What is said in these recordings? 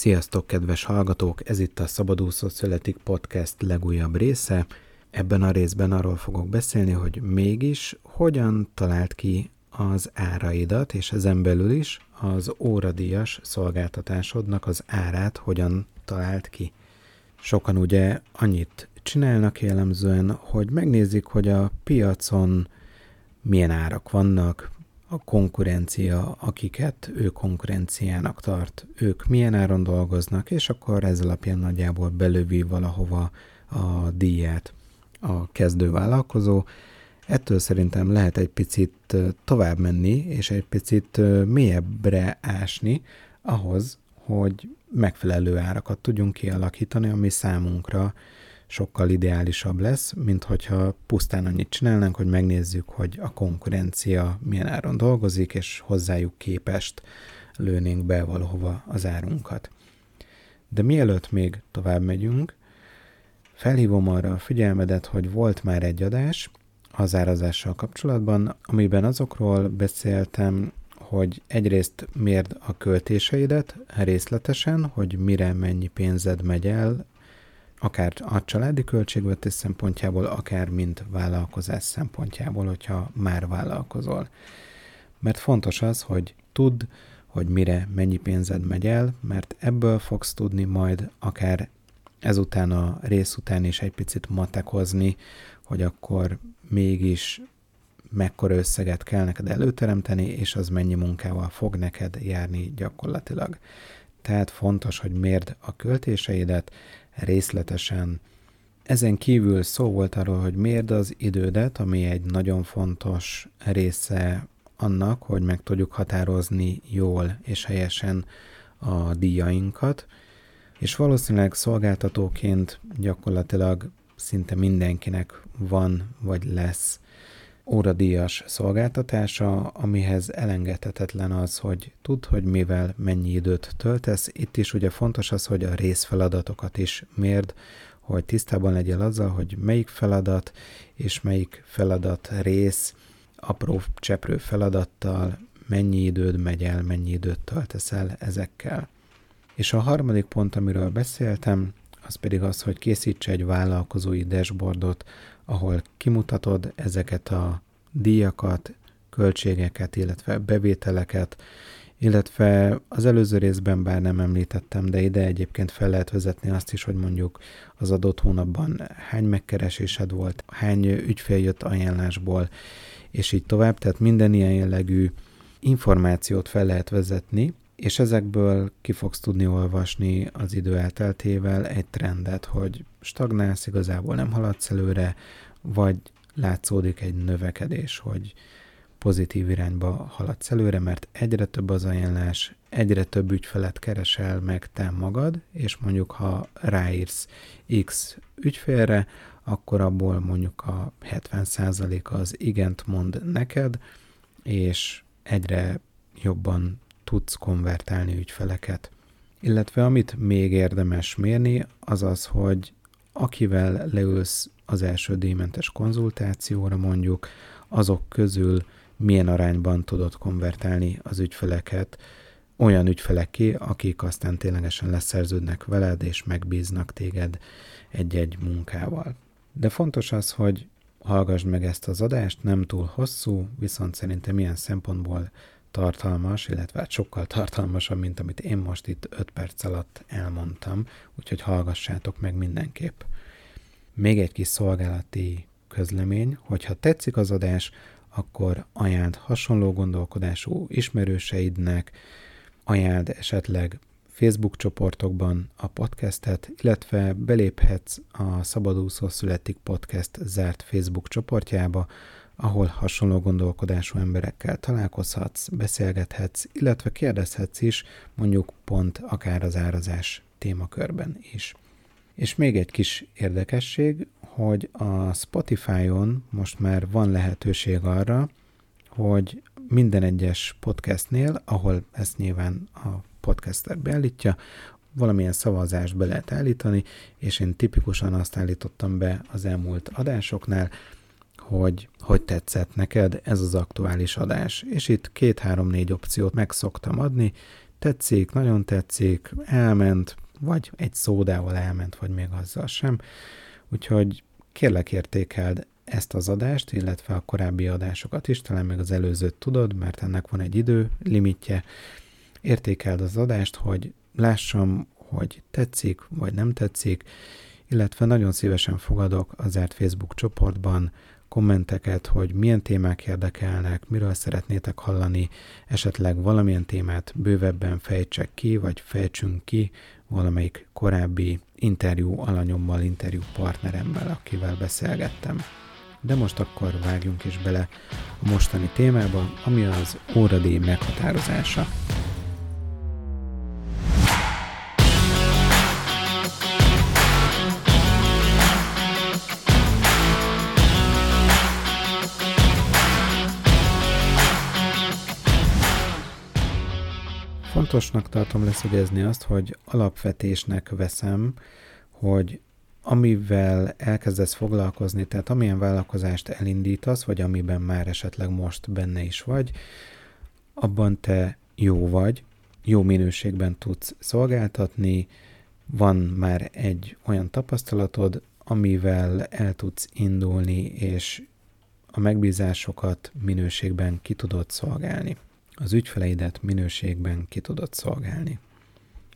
Sziasztok, kedves hallgatók! Ez itt a Szabadúszó Születik Podcast legújabb része. Ebben a részben arról fogok beszélni, hogy mégis hogyan talált ki az áraidat, és ezen belül is az óradíjas szolgáltatásodnak az árát hogyan talált ki. Sokan ugye annyit csinálnak jellemzően, hogy megnézik, hogy a piacon milyen árak vannak, a konkurencia, akiket ő konkurenciának tart, ők milyen áron dolgoznak, és akkor ez alapján nagyjából belövi valahova a díját a kezdő vállalkozó. Ettől szerintem lehet egy picit tovább menni, és egy picit mélyebbre ásni ahhoz, hogy megfelelő árakat tudjunk kialakítani, ami számunkra sokkal ideálisabb lesz, mint hogyha pusztán annyit csinálnánk, hogy megnézzük, hogy a konkurencia milyen áron dolgozik, és hozzájuk képest lőnénk be valahova az árunkat. De mielőtt még tovább megyünk, felhívom arra a figyelmedet, hogy volt már egy adás az árazással kapcsolatban, amiben azokról beszéltem, hogy egyrészt mérd a költéseidet részletesen, hogy mire mennyi pénzed megy el akár a családi költségvetés szempontjából, akár mint vállalkozás szempontjából, hogyha már vállalkozol. Mert fontos az, hogy tudd, hogy mire mennyi pénzed megy el, mert ebből fogsz tudni majd akár ezután a rész után is egy picit matekozni, hogy akkor mégis mekkora összeget kell neked előteremteni, és az mennyi munkával fog neked járni gyakorlatilag. Tehát fontos, hogy mérd a költéseidet, részletesen. Ezen kívül szó volt arról, hogy mérd az idődet, ami egy nagyon fontos része annak, hogy meg tudjuk határozni jól és helyesen a díjainkat, és valószínűleg szolgáltatóként gyakorlatilag szinte mindenkinek van vagy lesz óradíjas szolgáltatása, amihez elengedhetetlen az, hogy tudd, hogy mivel mennyi időt töltesz. Itt is ugye fontos az, hogy a részfeladatokat is mérd, hogy tisztában legyél azzal, hogy melyik feladat és melyik feladat rész apró cseprő feladattal mennyi időd megy el, mennyi időt töltesz el ezekkel. És a harmadik pont, amiről beszéltem, az pedig az, hogy készíts egy vállalkozói dashboardot, ahol kimutatod ezeket a díjakat, költségeket, illetve bevételeket, illetve az előző részben bár nem említettem, de ide egyébként fel lehet vezetni azt is, hogy mondjuk az adott hónapban hány megkeresésed volt, hány ügyfél jött ajánlásból, és így tovább, tehát minden ilyen jellegű információt fel lehet vezetni, és ezekből ki fogsz tudni olvasni az idő elteltével egy trendet, hogy stagnálsz, igazából nem haladsz előre, vagy látszódik egy növekedés, hogy pozitív irányba haladsz előre, mert egyre több az ajánlás, egyre több ügyfelet keresel meg te magad, és mondjuk ha ráírsz X ügyfélre, akkor abból mondjuk a 70%-a az igent mond neked, és egyre jobban tudsz konvertálni ügyfeleket. Illetve amit még érdemes mérni, az az, hogy akivel leülsz az első díjmentes konzultációra mondjuk, azok közül milyen arányban tudod konvertálni az ügyfeleket olyan ügyfeleké, akik aztán ténylegesen leszerződnek veled, és megbíznak téged egy-egy munkával. De fontos az, hogy hallgassd meg ezt az adást, nem túl hosszú, viszont szerintem ilyen szempontból tartalmas, illetve hát sokkal tartalmasabb, mint amit én most itt 5 perc alatt elmondtam, úgyhogy hallgassátok meg mindenképp. Még egy kis szolgálati közlemény, hogyha tetszik az adás, akkor ajánld hasonló gondolkodású ismerőseidnek, ajánld esetleg Facebook csoportokban a podcastet, illetve beléphetsz a Szabadúszó Születik Podcast zárt Facebook csoportjába, ahol hasonló gondolkodású emberekkel találkozhatsz, beszélgethetsz, illetve kérdezhetsz is, mondjuk pont akár az árazás témakörben is. És még egy kis érdekesség, hogy a Spotify-on most már van lehetőség arra, hogy minden egyes podcastnél, ahol ezt nyilván a podcaster beállítja, valamilyen szavazást be lehet állítani, és én tipikusan azt állítottam be az elmúlt adásoknál, hogy hogy tetszett neked ez az aktuális adás. És itt két-három-négy opciót meg szoktam adni, tetszik, nagyon tetszik, elment, vagy egy szódával elment, vagy még azzal sem. Úgyhogy kérlek értékeld ezt az adást, illetve a korábbi adásokat is, talán még az előzőt tudod, mert ennek van egy idő limitje. Értékeld az adást, hogy lássam, hogy tetszik, vagy nem tetszik, illetve nagyon szívesen fogadok az zárt Facebook csoportban kommenteket, hogy milyen témák érdekelnek, miről szeretnétek hallani, esetleg valamilyen témát bővebben fejtsek ki, vagy fejtsünk ki valamelyik korábbi interjú alanyommal, interjú partneremmel, akivel beszélgettem. De most akkor vágjunk is bele a mostani témába, ami az óradíj meghatározása. Fontosnak tartom leszögezni azt, hogy alapvetésnek veszem, hogy amivel elkezdesz foglalkozni, tehát amilyen vállalkozást elindítasz, vagy amiben már esetleg most benne is vagy, abban te jó vagy, jó minőségben tudsz szolgáltatni, van már egy olyan tapasztalatod, amivel el tudsz indulni, és a megbízásokat minőségben ki tudod szolgálni az ügyfeleidet minőségben ki tudod szolgálni.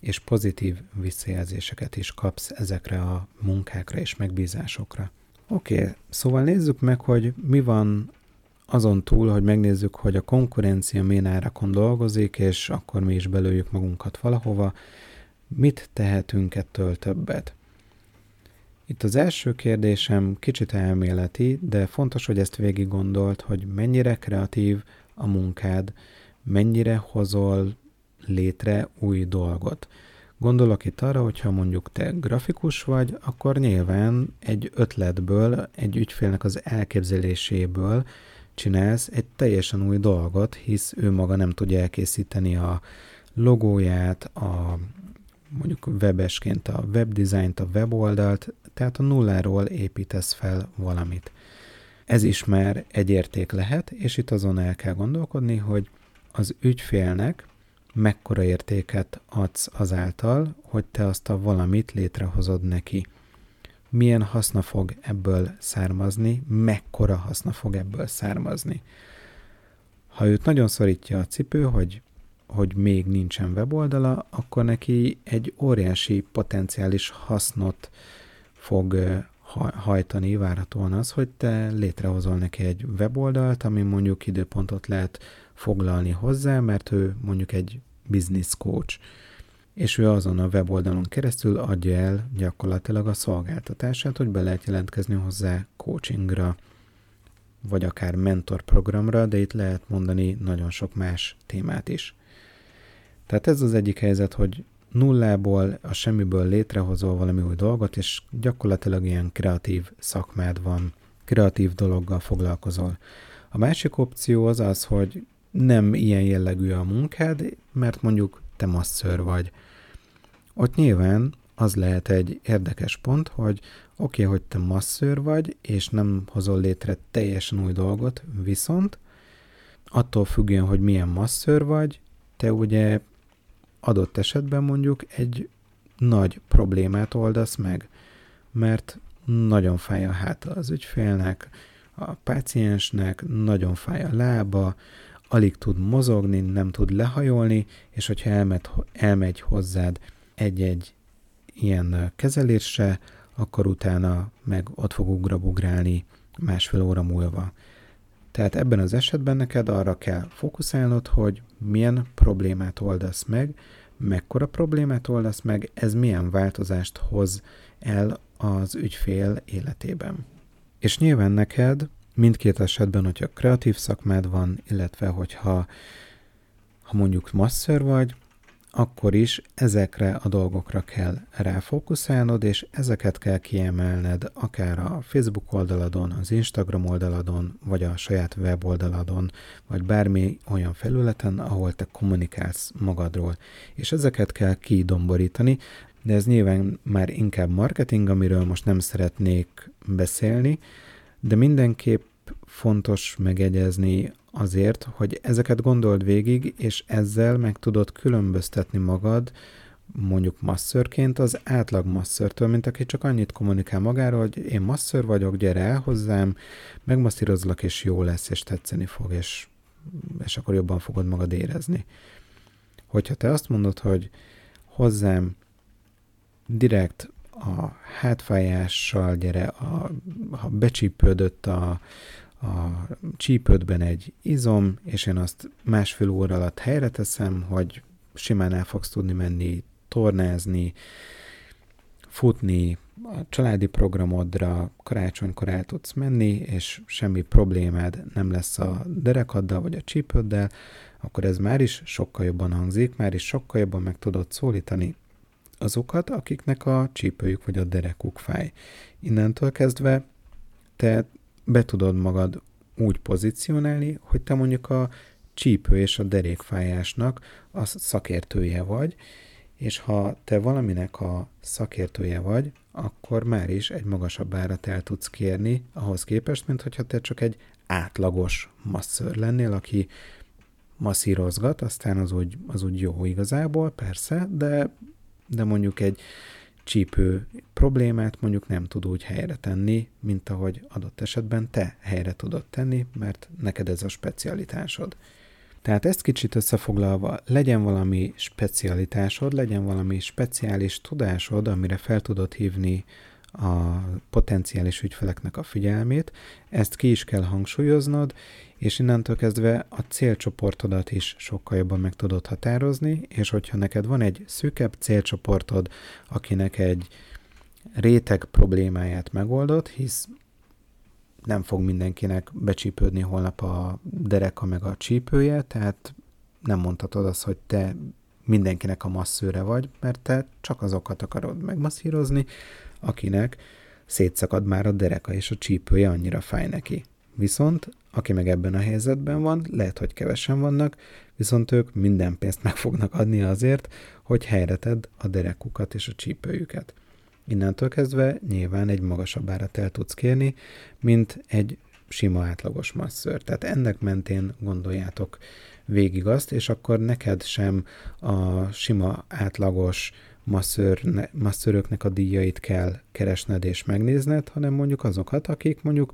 És pozitív visszajelzéseket is kapsz ezekre a munkákra és megbízásokra. Oké, okay, szóval nézzük meg, hogy mi van azon túl, hogy megnézzük, hogy a konkurencia milyen árakon dolgozik, és akkor mi is belőjük magunkat valahova, mit tehetünk ettől többet. Itt az első kérdésem kicsit elméleti, de fontos, hogy ezt végig gondolt, hogy mennyire kreatív a munkád, mennyire hozol létre új dolgot. Gondolok itt arra, hogyha mondjuk te grafikus vagy, akkor nyilván egy ötletből, egy ügyfélnek az elképzeléséből csinálsz egy teljesen új dolgot, hisz ő maga nem tudja elkészíteni a logóját, a mondjuk webesként a webdesignt, a weboldalt, tehát a nulláról építesz fel valamit. Ez is már egy érték lehet, és itt azon el kell gondolkodni, hogy az ügyfélnek mekkora értéket adsz azáltal, hogy te azt a valamit létrehozod neki. Milyen haszna fog ebből származni, mekkora haszna fog ebből származni. Ha őt nagyon szorítja a cipő, hogy, hogy még nincsen weboldala, akkor neki egy óriási potenciális hasznot fog hajtani várhatóan az, hogy te létrehozol neki egy weboldalt, ami mondjuk időpontot lehet foglalni hozzá, mert ő mondjuk egy business coach, és ő azon a weboldalon keresztül adja el gyakorlatilag a szolgáltatását, hogy be lehet jelentkezni hozzá coachingra, vagy akár mentor programra, de itt lehet mondani nagyon sok más témát is. Tehát ez az egyik helyzet, hogy nullából, a semmiből létrehozol valami új dolgot, és gyakorlatilag ilyen kreatív szakmád van, kreatív dologgal foglalkozol. A másik opció az az, hogy nem ilyen jellegű a munkád, mert mondjuk te masször vagy. Ott nyilván az lehet egy érdekes pont, hogy oké, okay, hogy te masször vagy, és nem hozol létre teljesen új dolgot, viszont attól függően, hogy milyen masször vagy, te ugye adott esetben mondjuk egy nagy problémát oldasz meg, mert nagyon fáj a háta az ügyfélnek, a páciensnek, nagyon fáj a lába, alig tud mozogni, nem tud lehajolni, és hogyha elmegy, elmegy hozzád egy-egy ilyen kezelésre, akkor utána meg ott fog ugrabugrálni másfél óra múlva. Tehát ebben az esetben neked arra kell fókuszálnod, hogy milyen problémát oldasz meg, mekkora problémát oldasz meg, ez milyen változást hoz el az ügyfél életében. És nyilván neked mindkét esetben, hogyha kreatív szakmád van, illetve hogyha ha mondjuk masször vagy, akkor is ezekre a dolgokra kell ráfókuszálnod, és ezeket kell kiemelned akár a Facebook oldaladon, az Instagram oldaladon, vagy a saját weboldaladon, vagy bármi olyan felületen, ahol te kommunikálsz magadról. És ezeket kell kidomborítani, de ez nyilván már inkább marketing, amiről most nem szeretnék beszélni, de mindenképp fontos megegyezni azért, hogy ezeket gondold végig, és ezzel meg tudod különböztetni magad mondjuk masszörként az átlag masszörtől, mint aki csak annyit kommunikál magáról, hogy én masször vagyok, gyere el hozzám, megmasszírozlak, és jó lesz, és tetszeni fog, és, és akkor jobban fogod magad érezni. Hogyha te azt mondod, hogy hozzám direkt a hátfájással gyere, a, ha becsípődött a, a csípődben egy izom, és én azt másfél óra alatt helyre teszem, hogy simán el fogsz tudni menni tornázni, futni, a családi programodra karácsonykor el tudsz menni, és semmi problémád nem lesz a derekaddal vagy a csípőddel, akkor ez már is sokkal jobban hangzik, már is sokkal jobban meg tudod szólítani azokat, akiknek a csípőjük vagy a derekuk fáj. Innentől kezdve te be tudod magad úgy pozícionálni, hogy te mondjuk a csípő és a derékfájásnak a szakértője vagy, és ha te valaminek a szakértője vagy, akkor már is egy magasabb árat el tudsz kérni ahhoz képest, mint hogyha te csak egy átlagos masször lennél, aki masszírozgat, aztán az úgy, az úgy jó igazából, persze, de, de mondjuk egy csípő problémát mondjuk nem tud úgy helyre tenni, mint ahogy adott esetben te helyre tudod tenni, mert neked ez a specialitásod. Tehát ezt kicsit összefoglalva, legyen valami specialitásod, legyen valami speciális tudásod, amire fel tudod hívni a potenciális ügyfeleknek a figyelmét, ezt ki is kell hangsúlyoznod, és innentől kezdve a célcsoportodat is sokkal jobban meg tudod határozni, és hogyha neked van egy szűkebb célcsoportod, akinek egy réteg problémáját megoldod, hisz nem fog mindenkinek becsípődni holnap a dereka meg a csípője, tehát nem mondhatod azt, hogy te mindenkinek a masszőre vagy, mert te csak azokat akarod megmasszírozni, akinek szétszakad már a dereka és a csípője annyira fáj neki. Viszont, aki meg ebben a helyzetben van, lehet, hogy kevesen vannak, viszont ők minden pénzt meg fognak adni azért, hogy helyre tedd a derekukat és a csípőjüket. Innentől kezdve nyilván egy magasabb árat el tudsz kérni, mint egy sima átlagos masször. Tehát ennek mentén gondoljátok végig azt, és akkor neked sem a sima átlagos masször, masszöröknek a díjait kell keresned és megnézned, hanem mondjuk azokat, akik mondjuk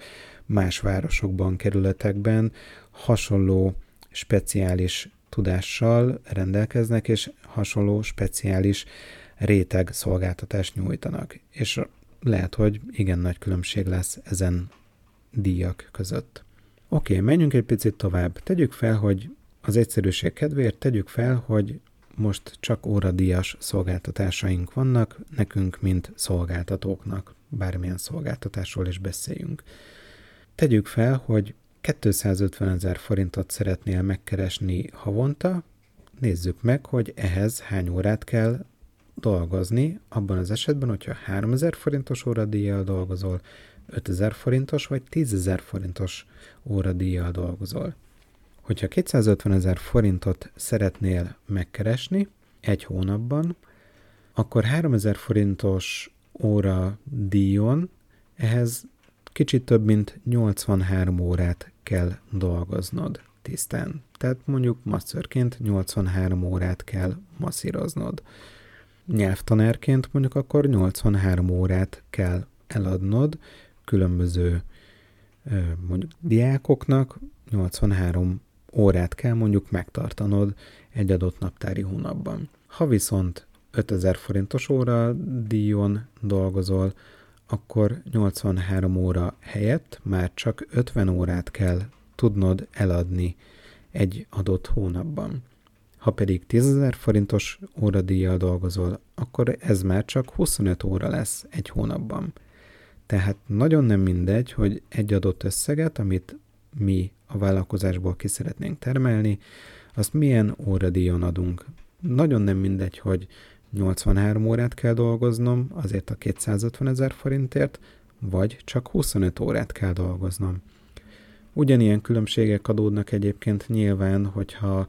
más városokban, kerületekben hasonló speciális tudással rendelkeznek, és hasonló speciális réteg szolgáltatást nyújtanak. És lehet, hogy igen nagy különbség lesz ezen díjak között. Oké, menjünk egy picit tovább. Tegyük fel, hogy az egyszerűség kedvéért tegyük fel, hogy most csak óradíjas szolgáltatásaink vannak, nekünk, mint szolgáltatóknak, bármilyen szolgáltatásról is beszéljünk. Tegyük fel, hogy 250 ezer forintot szeretnél megkeresni havonta, nézzük meg, hogy ehhez hány órát kell dolgozni, abban az esetben, hogyha 3000 forintos óradíjjal dolgozol, 5000 forintos vagy 10.000 forintos óradíjjal dolgozol. Hogyha 250 ezer forintot szeretnél megkeresni egy hónapban, akkor 3000 forintos óra díjon ehhez kicsit több mint 83 órát kell dolgoznod tisztán. Tehát mondjuk masszörként 83 órát kell masszíroznod nyelvtanárként mondjuk akkor 83 órát kell eladnod különböző mondjuk diákoknak, 83 órát kell mondjuk megtartanod egy adott naptári hónapban. Ha viszont 5000 forintos óra díjon dolgozol, akkor 83 óra helyett már csak 50 órát kell tudnod eladni egy adott hónapban. Ha pedig 10.000 forintos óradíjjal dolgozol, akkor ez már csak 25 óra lesz egy hónapban. Tehát nagyon nem mindegy, hogy egy adott összeget, amit mi a vállalkozásból ki szeretnénk termelni, azt milyen óradíjon adunk. Nagyon nem mindegy, hogy 83 órát kell dolgoznom azért a 250 ezer forintért, vagy csak 25 órát kell dolgoznom. Ugyanilyen különbségek adódnak egyébként nyilván, hogyha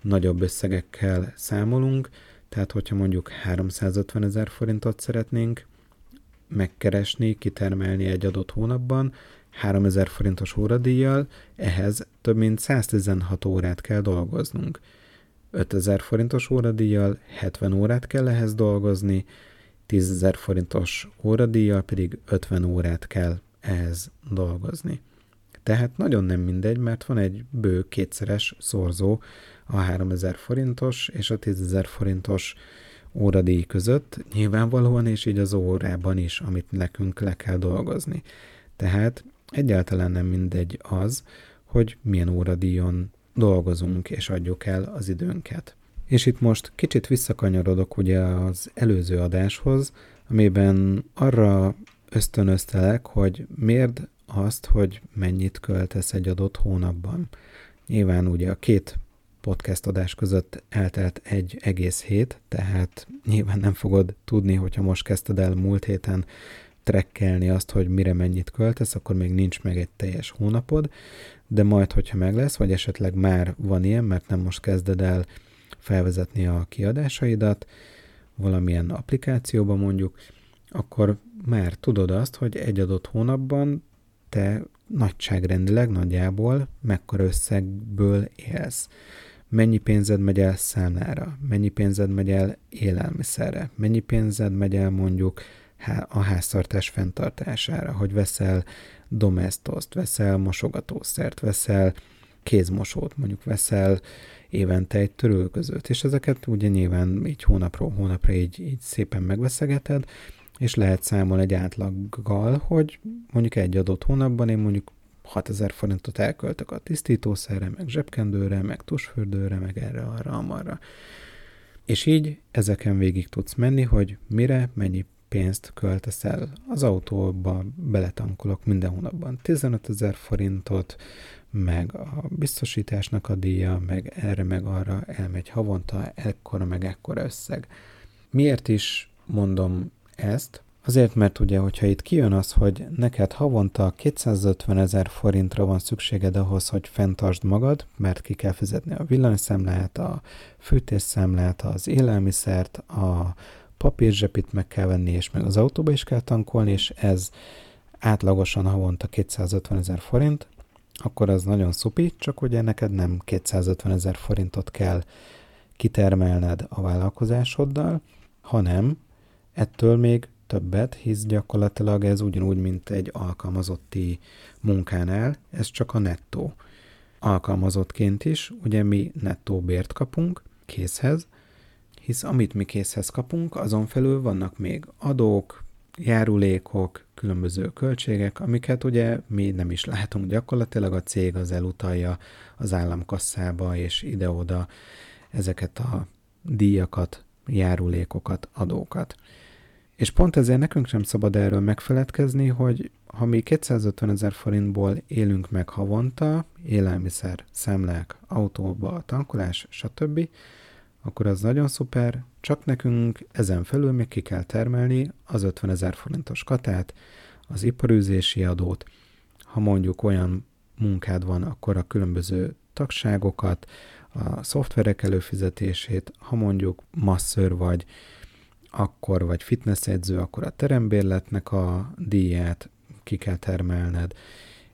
nagyobb összegekkel számolunk, tehát hogyha mondjuk 350 ezer forintot szeretnénk megkeresni, kitermelni egy adott hónapban, 3000 forintos óradíjjal, ehhez több mint 116 órát kell dolgoznunk. 5000 forintos óradíjjal 70 órát kell ehhez dolgozni, 10.000 forintos óradíjjal pedig 50 órát kell ehhez dolgozni. Tehát nagyon nem mindegy, mert van egy bő kétszeres szorzó a 3000 forintos és a 10.000 forintos óradíj között, nyilvánvalóan, és így az órában is, amit nekünk le kell dolgozni. Tehát egyáltalán nem mindegy az, hogy milyen óradíjon dolgozunk és adjuk el az időnket. És itt most kicsit visszakanyarodok ugye az előző adáshoz, amiben arra ösztönöztelek, hogy mérd azt, hogy mennyit költesz egy adott hónapban. Nyilván ugye a két podcast adás között eltelt egy egész hét, tehát nyilván nem fogod tudni, hogyha most kezdted el múlt héten trekkelni azt, hogy mire mennyit költesz, akkor még nincs meg egy teljes hónapod, de majd, hogyha meg lesz, vagy esetleg már van ilyen, mert nem most kezded el felvezetni a kiadásaidat, valamilyen applikációba mondjuk, akkor már tudod azt, hogy egy adott hónapban te nagyságrendileg nagyjából mekkora összegből élsz. Mennyi pénzed megy el számlára, mennyi pénzed megy el élelmiszerre, mennyi pénzed megy el mondjuk a háztartás fenntartására, hogy veszel domestoszt, veszel mosogatószert, veszel kézmosót, mondjuk veszel évente egy törölközőt, és ezeket ugye nyilván így hónapról hónapra így, így szépen megveszegeted, és lehet számolni egy átlaggal, hogy mondjuk egy adott hónapban én mondjuk 6000 forintot elköltök a tisztítószerre, meg zsebkendőre, meg tusfürdőre, meg erre, arra, amarra. És így ezeken végig tudsz menni, hogy mire, mennyi pénzt költesz el. Az autóba beletankolok minden hónapban 15 ezer forintot, meg a biztosításnak a díja, meg erre, meg arra elmegy havonta ekkora, meg ekkora összeg. Miért is mondom ezt? Azért, mert ugye, hogyha itt kijön az, hogy neked havonta 250 ezer forintra van szükséged ahhoz, hogy fenntartsd magad, mert ki kell fizetni a villanyszámlát, a fűtésszámlát, az élelmiszert, a papírzsepit meg kell venni, és meg az autóba is kell tankolni, és ez átlagosan havonta 250 ezer forint, akkor az nagyon szupi, csak ugye neked nem 250 ezer forintot kell kitermelned a vállalkozásoddal, hanem ettől még többet, hisz gyakorlatilag ez ugyanúgy, mint egy alkalmazotti munkánál, ez csak a nettó. Alkalmazottként is, ugye mi nettó bért kapunk készhez, hisz amit mi készhez kapunk, azon felül vannak még adók, járulékok, különböző költségek, amiket ugye mi nem is látunk gyakorlatilag, a cég az elutalja az államkasszába és ide-oda ezeket a díjakat, járulékokat, adókat. És pont ezért nekünk sem szabad erről megfeledkezni, hogy ha mi 250 ezer forintból élünk meg havonta, élelmiszer, szemlek, autóba, tankolás, stb., akkor az nagyon szuper, csak nekünk ezen felül még ki kell termelni az 50 ezer forintos katát, az iparűzési adót, ha mondjuk olyan munkád van, akkor a különböző tagságokat, a szoftverek előfizetését, ha mondjuk masször vagy, akkor vagy fitness edző, akkor a terembérletnek a díját ki kell termelned,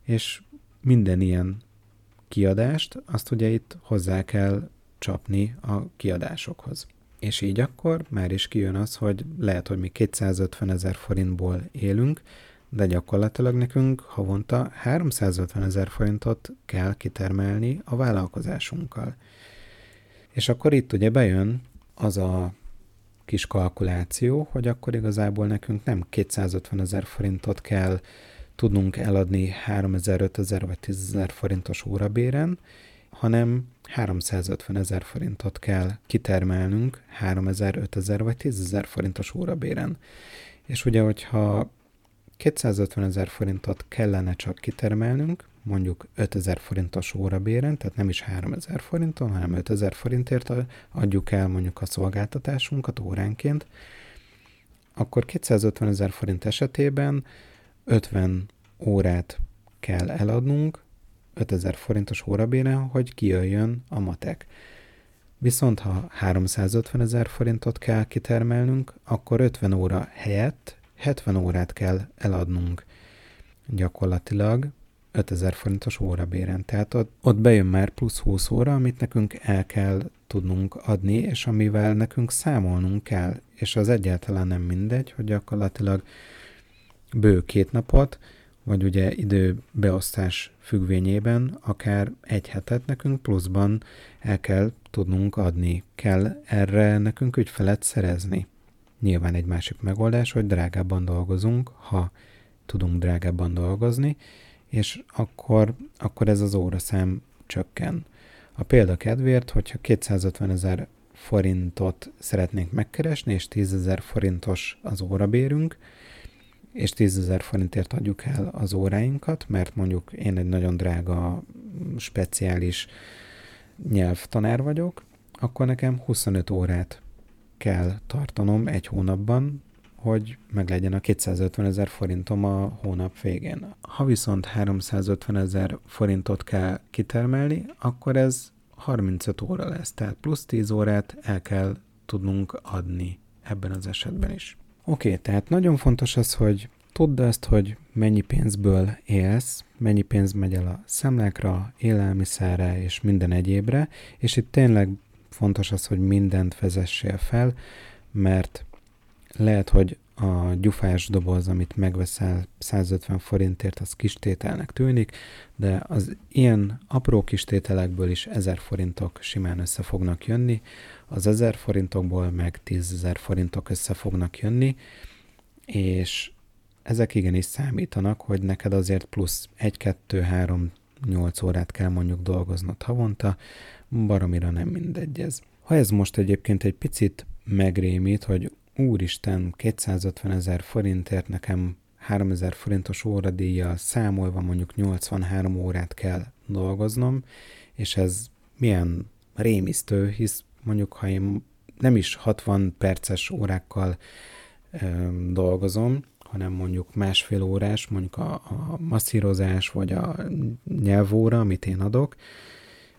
és minden ilyen kiadást, azt ugye itt hozzá kell csapni a kiadásokhoz. És így akkor már is kijön az, hogy lehet, hogy mi 250 ezer forintból élünk, de gyakorlatilag nekünk havonta 350 ezer forintot kell kitermelni a vállalkozásunkkal. És akkor itt ugye bejön az a kis kalkuláció, hogy akkor igazából nekünk nem 250 ezer forintot kell tudnunk eladni 3000, 5000 vagy 10 ezer forintos órabéren, hanem 350 ezer forintot kell kitermelnünk 3000, 5000 vagy 10 ezer forintos órabéren. És ugye, hogyha 250 ezer forintot kellene csak kitermelnünk, mondjuk 5000 forintos órabéren, tehát nem is 3000 forinton, hanem 5000 forintért adjuk el mondjuk a szolgáltatásunkat óránként, akkor 250 ezer forint esetében 50 órát kell eladnunk 5000 forintos órabéren, hogy kijöjjön a matek. Viszont ha 350 ezer forintot kell kitermelnünk, akkor 50 óra helyett 70 órát kell eladnunk. gyakorlatilag 5000 forintos órabéren. Tehát ott, ott bejön már plusz 20 óra, amit nekünk el kell tudnunk adni, és amivel nekünk számolnunk kell. És az egyáltalán nem mindegy, hogy gyakorlatilag bő két napot, vagy ugye időbeosztás függvényében akár egy hetet nekünk pluszban el kell tudnunk adni. Kell erre nekünk ügyfelet szerezni. Nyilván egy másik megoldás, hogy drágábban dolgozunk, ha tudunk drágábban dolgozni, és akkor, akkor ez az óraszám csökken. A példa kedvéért, hogyha 250 ezer forintot szeretnénk megkeresni, és 10 ezer forintos az órabérünk, és 10 ezer forintért adjuk el az óráinkat, mert mondjuk én egy nagyon drága, speciális nyelvtanár vagyok, akkor nekem 25 órát kell tartanom egy hónapban, hogy meglegyen a 250 ezer forintom a hónap végén. Ha viszont 350 ezer forintot kell kitermelni, akkor ez 35 óra lesz, tehát plusz 10 órát el kell tudnunk adni ebben az esetben is. Oké, okay, tehát nagyon fontos az, hogy tudd azt, hogy mennyi pénzből élsz, mennyi pénz megy el a szemlákra, élelmiszerre és minden egyébre, és itt tényleg fontos az, hogy mindent vezessél fel, mert lehet, hogy a gyufás doboz, amit megveszel 150 forintért, az kis tételnek tűnik, de az ilyen apró kis tételekből is 1000 forintok simán össze fognak jönni, az 1000 forintokból meg 10.000 forintok össze fognak jönni, és ezek igenis számítanak, hogy neked azért plusz 1, 2, 3, 8 órát kell mondjuk dolgoznod havonta, baromira nem mindegy ez. Ha ez most egyébként egy picit megrémít, hogy úristen, 250 ezer forintért nekem 3000 forintos óradíjjal számolva mondjuk 83 órát kell dolgoznom, és ez milyen rémisztő, hisz mondjuk ha én nem is 60 perces órákkal ö, dolgozom, hanem mondjuk másfél órás, mondjuk a, a masszírozás vagy a nyelvóra, amit én adok,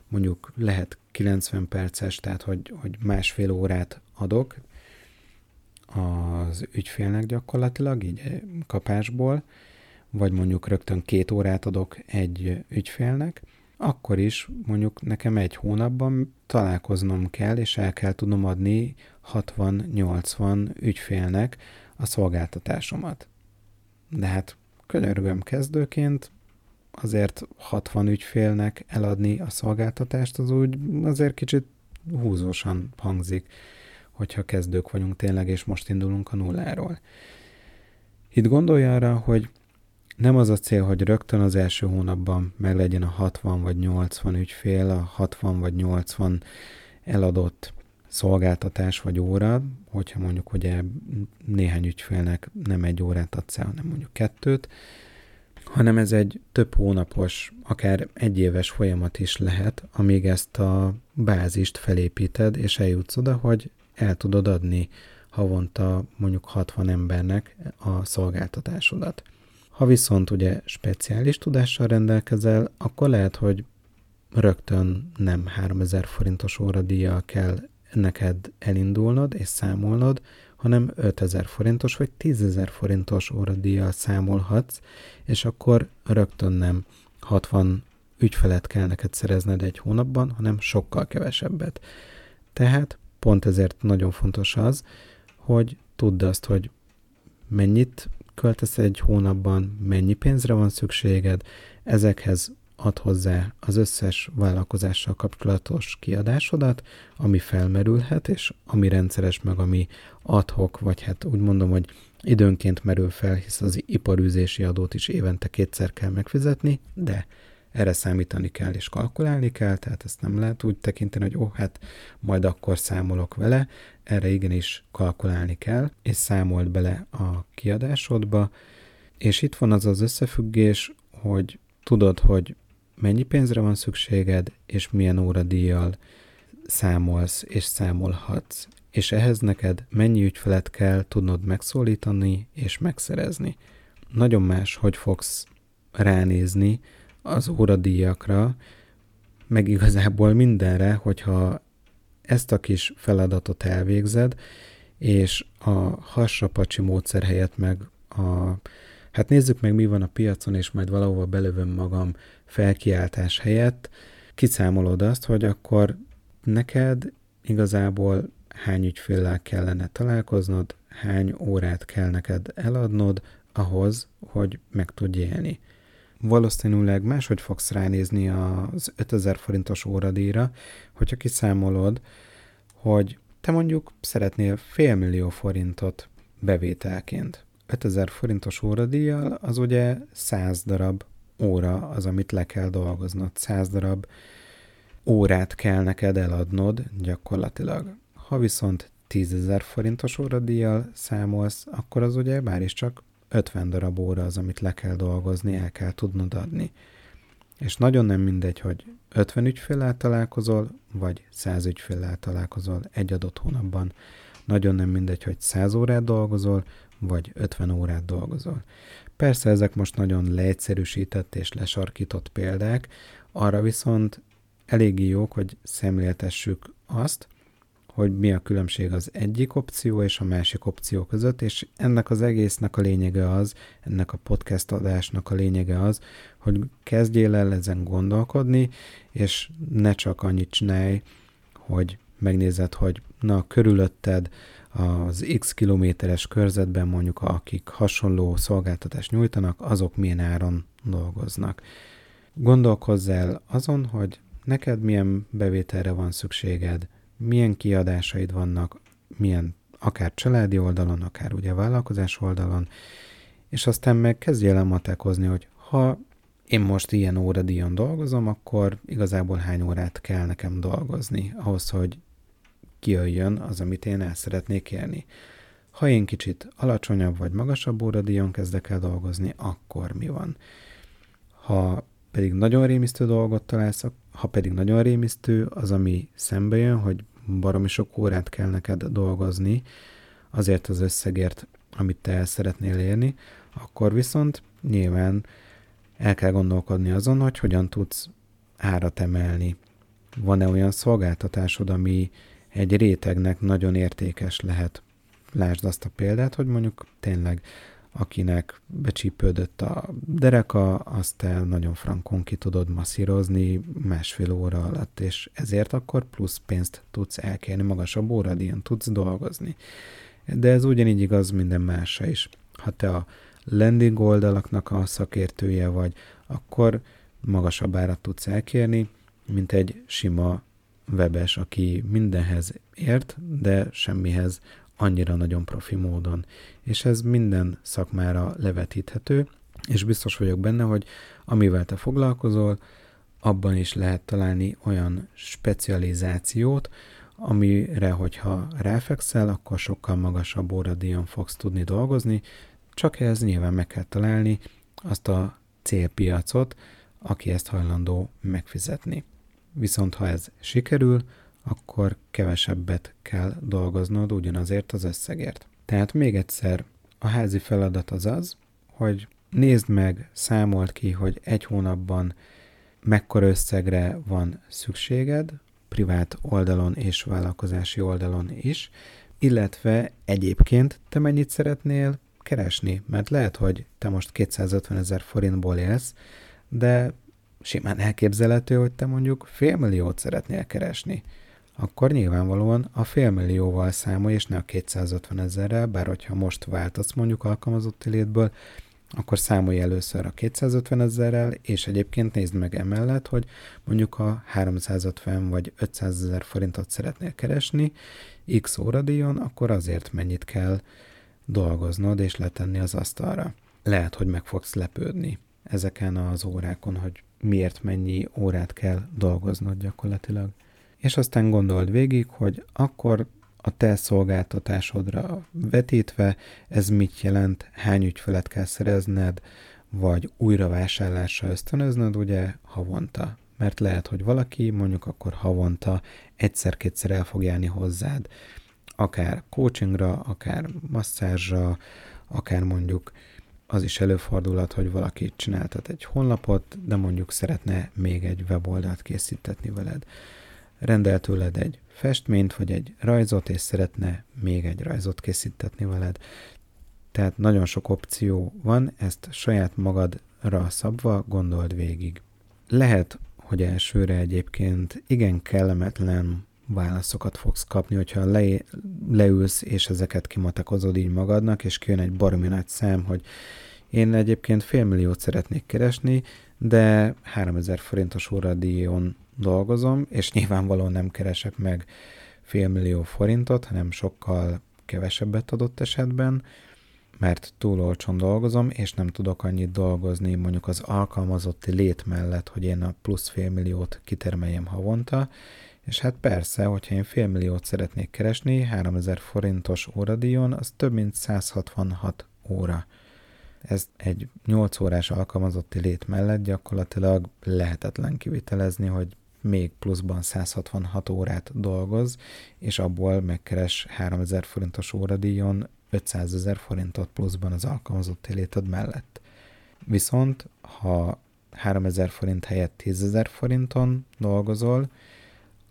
mondjuk lehet 90 perces, tehát hogy, hogy másfél órát adok az ügyfélnek gyakorlatilag, így kapásból, vagy mondjuk rögtön két órát adok egy ügyfélnek, akkor is mondjuk nekem egy hónapban találkoznom kell, és el kell tudnom adni 60-80 ügyfélnek a szolgáltatásomat. De hát könyörgöm kezdőként, azért 60 ügyfélnek eladni a szolgáltatást, az úgy azért kicsit húzósan hangzik, hogyha kezdők vagyunk tényleg, és most indulunk a nulláról. Itt gondolj arra, hogy nem az a cél, hogy rögtön az első hónapban meg legyen a 60 vagy 80 ügyfél, a 60 vagy 80 eladott szolgáltatás vagy óra, hogyha mondjuk ugye néhány ügyfélnek nem egy órát adsz el, hanem mondjuk kettőt, hanem ez egy több hónapos, akár egyéves folyamat is lehet, amíg ezt a bázist felépíted, és eljutsz oda, hogy el tudod adni havonta mondjuk 60 embernek a szolgáltatásodat. Ha viszont ugye speciális tudással rendelkezel, akkor lehet, hogy rögtön nem 3000 forintos óradíjjal kell neked elindulnod és számolnod, hanem 5000 forintos vagy 10.000 forintos óradíjjal számolhatsz, és akkor rögtön nem 60 ügyfelet kell neked szerezned egy hónapban, hanem sokkal kevesebbet. Tehát pont ezért nagyon fontos az, hogy tudd azt, hogy mennyit költesz egy hónapban, mennyi pénzre van szükséged, ezekhez ad hozzá az összes vállalkozással kapcsolatos kiadásodat, ami felmerülhet, és ami rendszeres, meg ami adhok, vagy hát úgy mondom, hogy időnként merül fel, hisz az iparűzési adót is évente kétszer kell megfizetni, de erre számítani kell és kalkulálni kell, tehát ezt nem lehet úgy tekinteni, hogy ó, oh, hát majd akkor számolok vele, erre igenis kalkulálni kell, és számolt bele a kiadásodba, és itt van az az összefüggés, hogy tudod, hogy mennyi pénzre van szükséged, és milyen óradíjjal számolsz és számolhatsz. És ehhez neked mennyi ügyfelet kell tudnod megszólítani és megszerezni. Nagyon más, hogy fogsz ránézni az óradíjakra, meg igazából mindenre, hogyha ezt a kis feladatot elvégzed, és a hassapacsi módszer helyett meg a Hát nézzük meg, mi van a piacon, és majd valahova belövöm magam felkiáltás helyett. Kiszámolod azt, hogy akkor neked igazából hány ügyféllel kellene találkoznod, hány órát kell neked eladnod ahhoz, hogy meg tudj élni. Valószínűleg máshogy fogsz ránézni az 5000 forintos óradíjra, hogyha kiszámolod, hogy te mondjuk szeretnél félmillió forintot bevételként. 5000 forintos óradíjjal az ugye 100 darab óra az, amit le kell dolgoznod. 100 darab órát kell neked eladnod gyakorlatilag. Ha viszont 10.000 forintos óradíjjal számolsz, akkor az ugye bár is csak 50 darab óra az, amit le kell dolgozni, el kell tudnod adni. És nagyon nem mindegy, hogy 50 ügyféllel találkozol, vagy 100 ügyféllel találkozol egy adott hónapban. Nagyon nem mindegy, hogy 100 órát dolgozol, vagy 50 órát dolgozol. Persze ezek most nagyon leegyszerűsített és lesarkított példák, arra viszont eléggé jók, hogy szemléltessük azt, hogy mi a különbség az egyik opció és a másik opció között, és ennek az egésznek a lényege az, ennek a podcast adásnak a lényege az, hogy kezdjél el ezen gondolkodni, és ne csak annyit csinálj, hogy megnézed, hogy na, körülötted az x kilométeres körzetben mondjuk akik hasonló szolgáltatást nyújtanak, azok milyen áron dolgoznak. Gondolkozz el azon, hogy neked milyen bevételre van szükséged, milyen kiadásaid vannak, milyen akár családi oldalon, akár ugye vállalkozás oldalon, és aztán meg kezdjél el matekozni, hogy ha én most ilyen óradíjon dolgozom, akkor igazából hány órát kell nekem dolgozni ahhoz, hogy kijöjjön az, amit én el szeretnék érni. Ha én kicsit alacsonyabb vagy magasabb óradíjon kezdek el dolgozni, akkor mi van? Ha pedig nagyon rémisztő dolgot találsz, ha pedig nagyon rémisztő az, ami szembe jön, hogy baromi sok órát kell neked dolgozni azért az összegért, amit te el szeretnél érni, akkor viszont nyilván el kell gondolkodni azon, hogy hogyan tudsz árat emelni. Van-e olyan szolgáltatásod, ami egy rétegnek nagyon értékes lehet? Lásd azt a példát, hogy mondjuk tényleg akinek becsípődött a dereka, azt te nagyon frankon ki tudod masszírozni másfél óra alatt, és ezért akkor plusz pénzt tudsz elkérni, magasabb óradíjon tudsz dolgozni. De ez ugyanígy igaz minden másra is. Ha te a landing oldalaknak a szakértője vagy, akkor magasabb árat tudsz elkérni, mint egy sima webes, aki mindenhez ért, de semmihez annyira nagyon profi módon. És ez minden szakmára levetíthető, és biztos vagyok benne, hogy amivel te foglalkozol, abban is lehet találni olyan specializációt, amire, hogyha ráfekszel, akkor sokkal magasabb óradíjon fogsz tudni dolgozni, csak ehhez nyilván meg kell találni azt a célpiacot, aki ezt hajlandó megfizetni. Viszont ha ez sikerül, akkor kevesebbet kell dolgoznod ugyanazért az összegért. Tehát még egyszer, a házi feladat az az, hogy nézd meg, számolt ki, hogy egy hónapban mekkora összegre van szükséged, privát oldalon és vállalkozási oldalon is, illetve egyébként te mennyit szeretnél keresni, mert lehet, hogy te most 250 ezer forintból élsz, de simán elképzelhető, hogy te mondjuk félmilliót szeretnél keresni akkor nyilvánvalóan a félmillióval számolj, és ne a 250 ezerrel, bár hogyha most váltasz mondjuk alkalmazotti létből, akkor számolj először a 250 ezerrel, és egyébként nézd meg emellett, hogy mondjuk a 350 vagy 500 ezer forintot szeretnél keresni x óradíjon, akkor azért mennyit kell dolgoznod és letenni az asztalra. Lehet, hogy meg fogsz lepődni ezeken az órákon, hogy miért mennyi órát kell dolgoznod gyakorlatilag és aztán gondold végig, hogy akkor a te szolgáltatásodra vetítve ez mit jelent, hány ügyfelet kell szerezned, vagy újra vásárlásra ösztönöznöd, ugye havonta. Mert lehet, hogy valaki mondjuk akkor havonta egyszer-kétszer el fog járni hozzád, akár coachingra, akár masszázsra, akár mondjuk az is előfordulhat, hogy valaki csináltat egy honlapot, de mondjuk szeretne még egy weboldalt készítetni veled rendel tőled egy festményt, vagy egy rajzot, és szeretne még egy rajzot készítetni veled. Tehát nagyon sok opció van, ezt saját magadra szabva gondold végig. Lehet, hogy elsőre egyébként igen kellemetlen válaszokat fogsz kapni, hogyha le, leülsz és ezeket kimatakozod így magadnak, és kijön egy baromi nagy szám, hogy én egyébként félmilliót szeretnék keresni, de 3000 forintos óradíjon dolgozom, és nyilvánvalóan nem keresek meg félmillió forintot, hanem sokkal kevesebbet adott esetben, mert túl olcsón dolgozom, és nem tudok annyit dolgozni mondjuk az alkalmazotti lét mellett, hogy én a plusz félmilliót kitermeljem havonta, és hát persze, hogyha én félmilliót szeretnék keresni, 3000 forintos óradíjon, az több mint 166 óra. Ez egy 8 órás alkalmazotti lét mellett gyakorlatilag lehetetlen kivitelezni, hogy még pluszban 166 órát dolgoz, és abból megkeres 3000 forintos óradíjon 500 ezer forintot pluszban az alkalmazotti léted mellett. Viszont, ha 3000 forint helyett 10 ezer forinton dolgozol,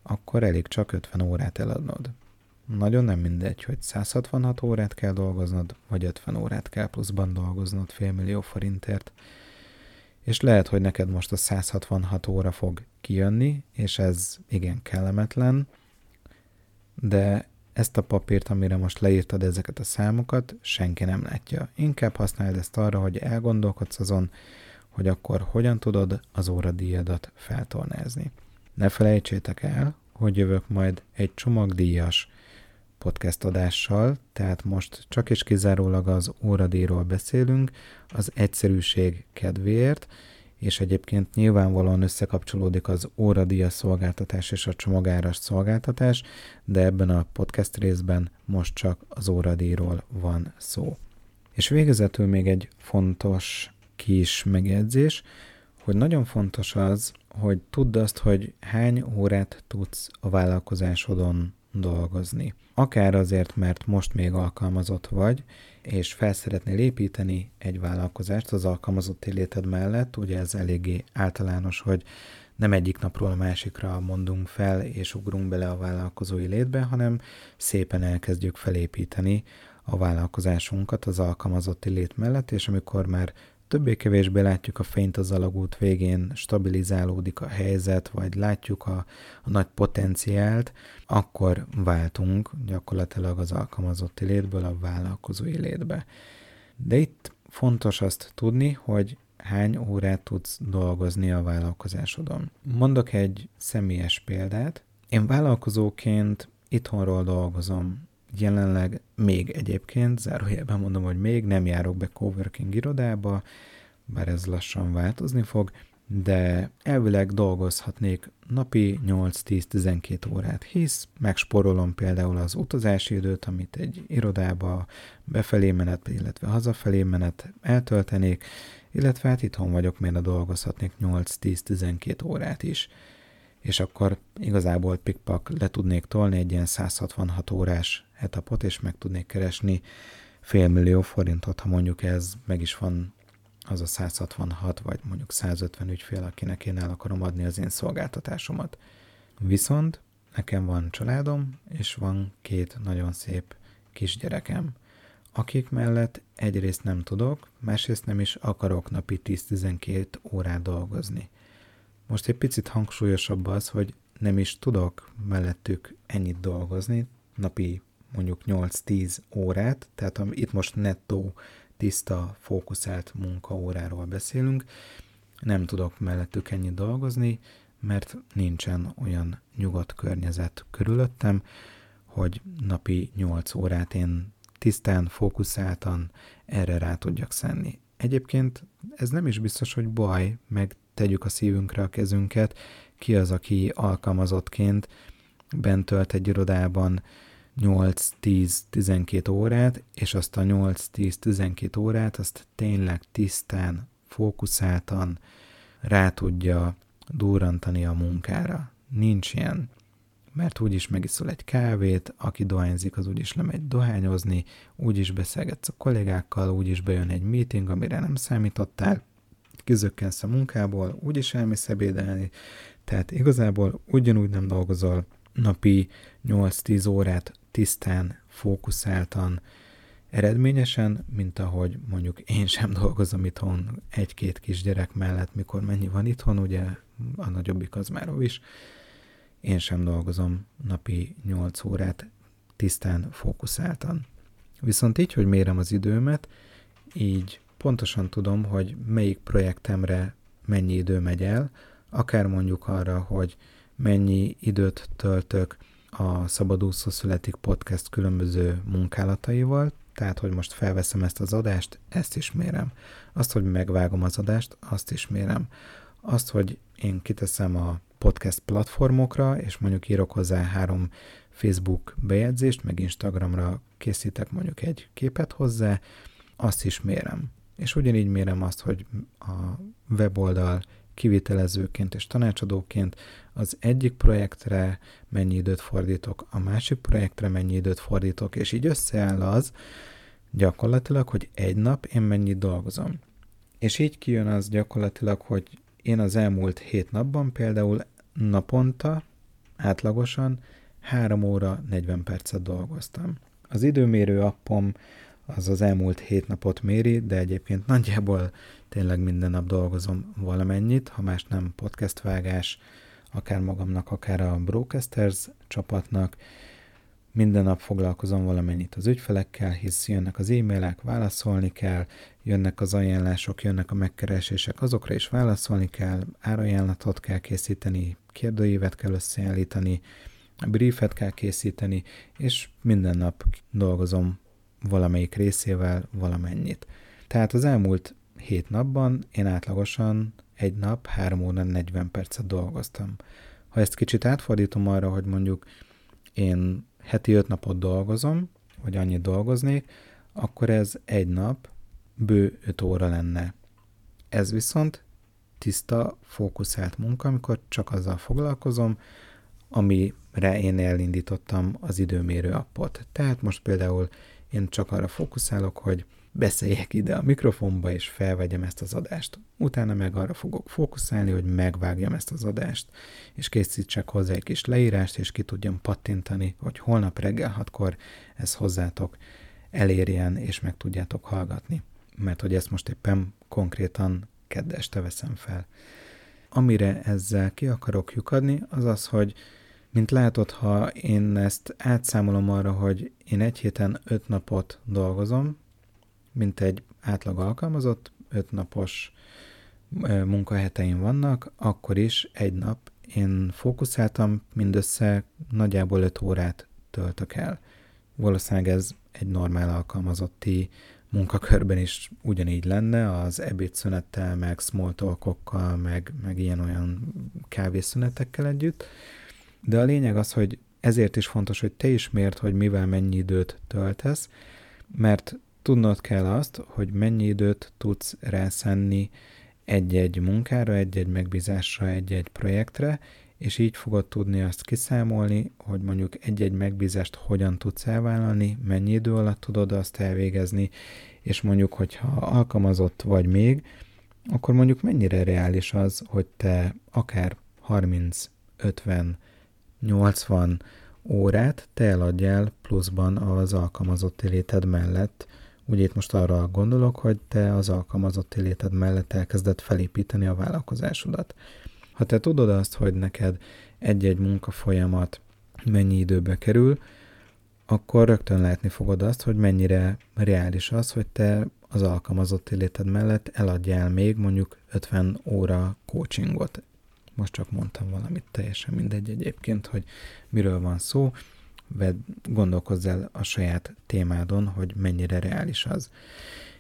akkor elég csak 50 órát eladnod. Nagyon nem mindegy, hogy 166 órát kell dolgoznod, vagy 50 órát kell pluszban dolgoznod félmillió forintért. És lehet, hogy neked most a 166 óra fog kijönni, és ez igen kellemetlen, de ezt a papírt, amire most leírtad ezeket a számokat, senki nem látja. Inkább használd ezt arra, hogy elgondolkodsz azon, hogy akkor hogyan tudod az óradíjadat feltornázni. Ne felejtsétek el, hogy jövök majd egy csomagdíjas podcast adással, tehát most csak és kizárólag az óradíjról beszélünk, az egyszerűség kedvéért, és egyébként nyilvánvalóan összekapcsolódik az óradíjas szolgáltatás és a csomagáras szolgáltatás, de ebben a podcast részben most csak az óradíjról van szó. És végezetül még egy fontos kis megjegyzés, hogy nagyon fontos az, hogy tudd azt, hogy hány órát tudsz a vállalkozásodon dolgozni. Akár azért, mert most még alkalmazott vagy, és fel szeretnél építeni egy vállalkozást az alkalmazott léted mellett, ugye ez eléggé általános, hogy nem egyik napról a másikra mondunk fel és ugrunk bele a vállalkozói létbe, hanem szépen elkezdjük felépíteni a vállalkozásunkat az alkalmazotti lét mellett, és amikor már többé-kevésbé látjuk a fényt az alagút végén, stabilizálódik a helyzet, vagy látjuk a, a nagy potenciált, akkor váltunk gyakorlatilag az alkalmazotti létből a vállalkozói létbe. De itt fontos azt tudni, hogy hány órát tudsz dolgozni a vállalkozásodon. Mondok egy személyes példát. Én vállalkozóként itthonról dolgozom Jelenleg még egyébként, zárójelben mondom, hogy még nem járok be coworking irodába, bár ez lassan változni fog, de elvileg dolgozhatnék napi 8-10-12 órát, hisz megsporolom például az utazási időt, amit egy irodába befelé menet, illetve hazafelé menet eltöltenék, illetve hát itthon vagyok, miért dolgozhatnék 8-10-12 órát is. És akkor igazából pikpak le tudnék tolni egy ilyen 166 órás etapot, és meg tudnék keresni félmillió forintot, ha mondjuk ez meg is van az a 166 vagy mondjuk 150 ügyfél, akinek én el akarom adni az én szolgáltatásomat. Viszont nekem van családom, és van két nagyon szép kisgyerekem, akik mellett egyrészt nem tudok, másrészt nem is akarok napi 10-12 órát dolgozni. Most egy picit hangsúlyosabb az, hogy nem is tudok mellettük ennyit dolgozni, napi mondjuk 8-10 órát, tehát itt most nettó, tiszta, fókuszált munkaóráról beszélünk, nem tudok mellettük ennyit dolgozni, mert nincsen olyan nyugodt környezet körülöttem, hogy napi 8 órát én tisztán, fókuszáltan erre rá tudjak szenni. Egyébként ez nem is biztos, hogy baj, meg tegyük a szívünkre a kezünket, ki az, aki alkalmazottként bent tölt egy irodában 8-10-12 órát, és azt a 8-10-12 órát azt tényleg tisztán, fókuszáltan rá tudja durrantani a munkára. Nincs ilyen. Mert úgyis megiszol egy kávét, aki dohányzik, az úgyis lemegy dohányozni, úgyis beszélgetsz a kollégákkal, úgyis bejön egy meeting, amire nem számítottál, kizökkensz a munkából, úgyis elmész ebédelni, tehát igazából ugyanúgy nem dolgozol napi 8-10 órát tisztán, fókuszáltan, eredményesen, mint ahogy mondjuk én sem dolgozom itthon egy-két kisgyerek mellett, mikor mennyi van itthon, ugye a nagyobbik az már is. Én sem dolgozom napi 8 órát tisztán, fókuszáltan. Viszont így, hogy mérem az időmet, így pontosan tudom, hogy melyik projektemre mennyi idő megy el, akár mondjuk arra, hogy mennyi időt töltök a Szabadúszó Születik Podcast különböző munkálataival, tehát, hogy most felveszem ezt az adást, ezt is mérem. Azt, hogy megvágom az adást, azt is mérem. Azt, hogy én kiteszem a podcast platformokra, és mondjuk írok hozzá három Facebook bejegyzést, meg Instagramra készítek mondjuk egy képet hozzá, azt is mérem. És ugyanígy mérem azt, hogy a weboldal kivitelezőként és tanácsadóként az egyik projektre mennyi időt fordítok, a másik projektre mennyi időt fordítok, és így összeáll az gyakorlatilag, hogy egy nap én mennyit dolgozom. És így kijön az gyakorlatilag, hogy én az elmúlt hét napban például naponta átlagosan 3 óra 40 percet dolgoztam. Az időmérő appom az az elmúlt hét napot méri, de egyébként nagyjából tényleg minden nap dolgozom valamennyit, ha más nem podcast vágás, akár magamnak, akár a Brocasters csapatnak. Minden nap foglalkozom valamennyit az ügyfelekkel, hisz jönnek az e-mailek, válaszolni kell, jönnek az ajánlások, jönnek a megkeresések, azokra is válaszolni kell, árajánlatot kell készíteni, kérdőívet kell összeállítani, briefet kell készíteni, és minden nap dolgozom valamelyik részével valamennyit. Tehát az elmúlt hét napban én átlagosan egy nap 3 óra 40 percet dolgoztam. Ha ezt kicsit átfordítom arra, hogy mondjuk én heti 5 napot dolgozom, vagy annyit dolgoznék, akkor ez egy nap bő 5 óra lenne. Ez viszont tiszta, fókuszált munka, amikor csak azzal foglalkozom, amire én elindítottam az időmérő appot. Tehát most például én csak arra fókuszálok, hogy beszéljek ide a mikrofonba, és felvegyem ezt az adást. Utána meg arra fogok fókuszálni, hogy megvágjam ezt az adást, és készítsek hozzá egy kis leírást, és ki tudjam pattintani, hogy holnap reggel hatkor ez hozzátok elérjen, és meg tudjátok hallgatni. Mert hogy ezt most éppen konkrétan kedd este veszem fel. Amire ezzel ki akarok lyukadni, az az, hogy mint látod, ha én ezt átszámolom arra, hogy én egy héten öt napot dolgozom, mint egy átlag alkalmazott, öt napos munkaheteim vannak, akkor is egy nap én fókuszáltam, mindössze nagyjából 5 órát töltök el. Valószínűleg ez egy normál alkalmazotti munkakörben is ugyanígy lenne, az ebédszünettel, meg small meg, meg ilyen-olyan kávészünetekkel együtt. De a lényeg az, hogy ezért is fontos, hogy te is mérd, hogy mivel mennyi időt töltesz, mert tudnod kell azt, hogy mennyi időt tudsz rászenni egy-egy munkára, egy-egy megbízásra, egy-egy projektre, és így fogod tudni azt kiszámolni, hogy mondjuk egy-egy megbízást hogyan tudsz elvállalni, mennyi idő alatt tudod azt elvégezni, és mondjuk, hogyha alkalmazott vagy még, akkor mondjuk mennyire reális az, hogy te akár 30, 50, 80 órát te eladjál pluszban az alkalmazott léted mellett. Ugye itt most arra gondolok, hogy te az alkalmazott léted mellett elkezded felépíteni a vállalkozásodat. Ha te tudod azt, hogy neked egy-egy munkafolyamat mennyi időbe kerül, akkor rögtön látni fogod azt, hogy mennyire reális az, hogy te az alkalmazott léted mellett eladjál még mondjuk 50 óra coachingot most csak mondtam valamit, teljesen mindegy egyébként, hogy miről van szó, vedd, gondolkozz el a saját témádon, hogy mennyire reális az.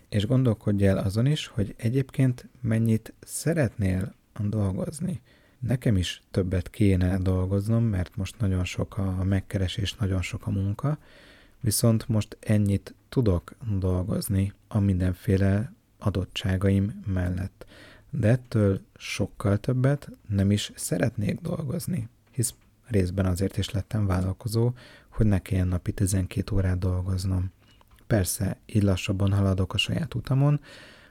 És gondolkodj el azon is, hogy egyébként mennyit szeretnél dolgozni. Nekem is többet kéne dolgoznom, mert most nagyon sok a megkeresés, nagyon sok a munka, viszont most ennyit tudok dolgozni a mindenféle adottságaim mellett de ettől sokkal többet nem is szeretnék dolgozni, hisz részben azért is lettem vállalkozó, hogy ne kelljen napi 12 órát dolgoznom. Persze, így lassabban haladok a saját utamon,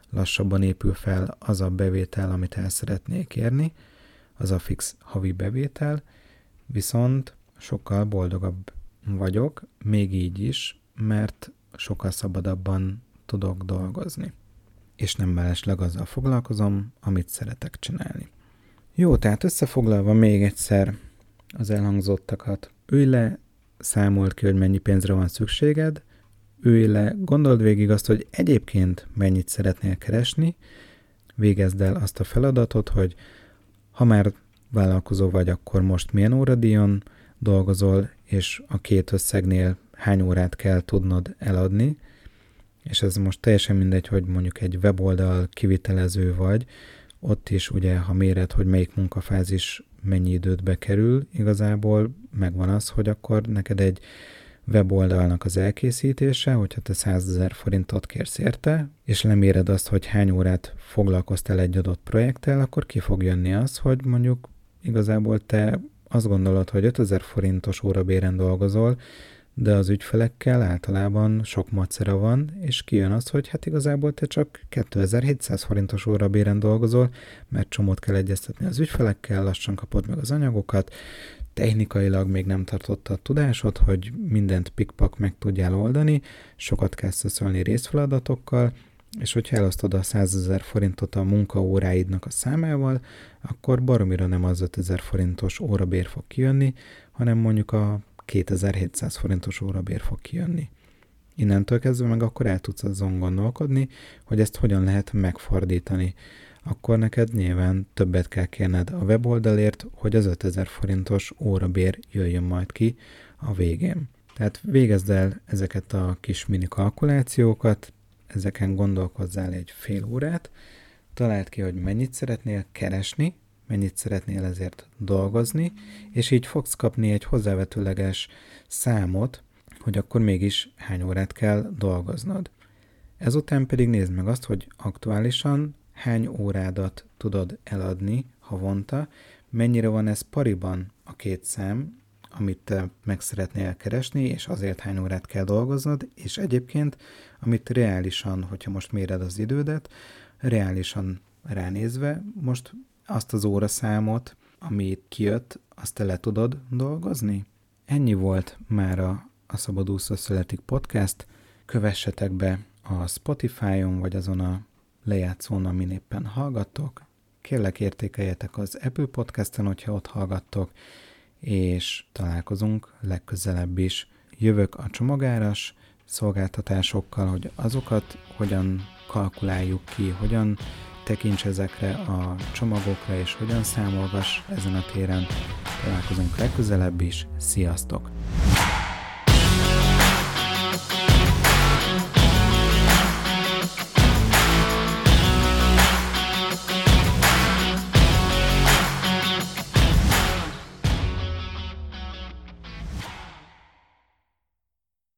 lassabban épül fel az a bevétel, amit el szeretnék érni, az a fix havi bevétel, viszont sokkal boldogabb vagyok, még így is, mert sokkal szabadabban tudok dolgozni. És nem mellesleg azzal foglalkozom, amit szeretek csinálni. Jó, tehát összefoglalva még egyszer az elhangzottakat. Ülj le, számolt ki, hogy mennyi pénzre van szükséged, ülj le, gondold végig azt, hogy egyébként mennyit szeretnél keresni, végezd el azt a feladatot, hogy ha már vállalkozó vagy, akkor most milyen óradíjon dolgozol, és a két összegnél hány órát kell tudnod eladni, és ez most teljesen mindegy, hogy mondjuk egy weboldal kivitelező vagy, ott is ugye, ha méred, hogy melyik munkafázis mennyi időt bekerül, igazából megvan az, hogy akkor neked egy weboldalnak az elkészítése, hogyha te 100 ezer forintot kérsz érte, és leméred azt, hogy hány órát foglalkoztál egy adott projekttel, akkor ki fog jönni az, hogy mondjuk igazából te azt gondolod, hogy 5000 forintos órabéren dolgozol, de az ügyfelekkel általában sok macera van, és kijön az, hogy hát igazából te csak 2700 forintos órabéren dolgozol, mert csomót kell egyeztetni az ügyfelekkel, lassan kapod meg az anyagokat, technikailag még nem tartotta a tudásod, hogy mindent pikpak meg tudjál oldani, sokat kell szöszölni részfeladatokkal, és hogyha elosztod a 100 ezer forintot a munkaóráidnak a számával, akkor baromira nem az 5000 forintos órabér fog kijönni, hanem mondjuk a 2700 forintos órabér fog kijönni. Innentől kezdve meg akkor el tudsz azon gondolkodni, hogy ezt hogyan lehet megfordítani. Akkor neked nyilván többet kell kérned a weboldalért, hogy az 5000 forintos órabér jöjjön majd ki a végén. Tehát végezd el ezeket a kis mini kalkulációkat, ezeken gondolkozzál egy fél órát, találd ki, hogy mennyit szeretnél keresni, mennyit szeretnél ezért dolgozni, és így fogsz kapni egy hozzávetőleges számot, hogy akkor mégis hány órát kell dolgoznod. Ezután pedig nézd meg azt, hogy aktuálisan hány órádat tudod eladni havonta, mennyire van ez pariban a két szám, amit te meg szeretnél keresni, és azért hány órát kell dolgoznod, és egyébként, amit reálisan, hogyha most méred az idődet, reálisan ránézve, most azt az óraszámot, amit kijött, azt te le tudod dolgozni? Ennyi volt már a, a Szabadúszó Születik podcast. Kövessetek be a Spotify-on, vagy azon a lejátszón, amin éppen hallgattok. Kérlek értékeljetek az Apple Podcast-en, hogyha ott hallgattok, és találkozunk legközelebb is. Jövök a csomagáras szolgáltatásokkal, hogy azokat hogyan kalkuláljuk ki, hogyan tekints ezekre a csomagokra, és hogyan számolgass ezen a téren. Találkozunk legközelebb is. Sziasztok!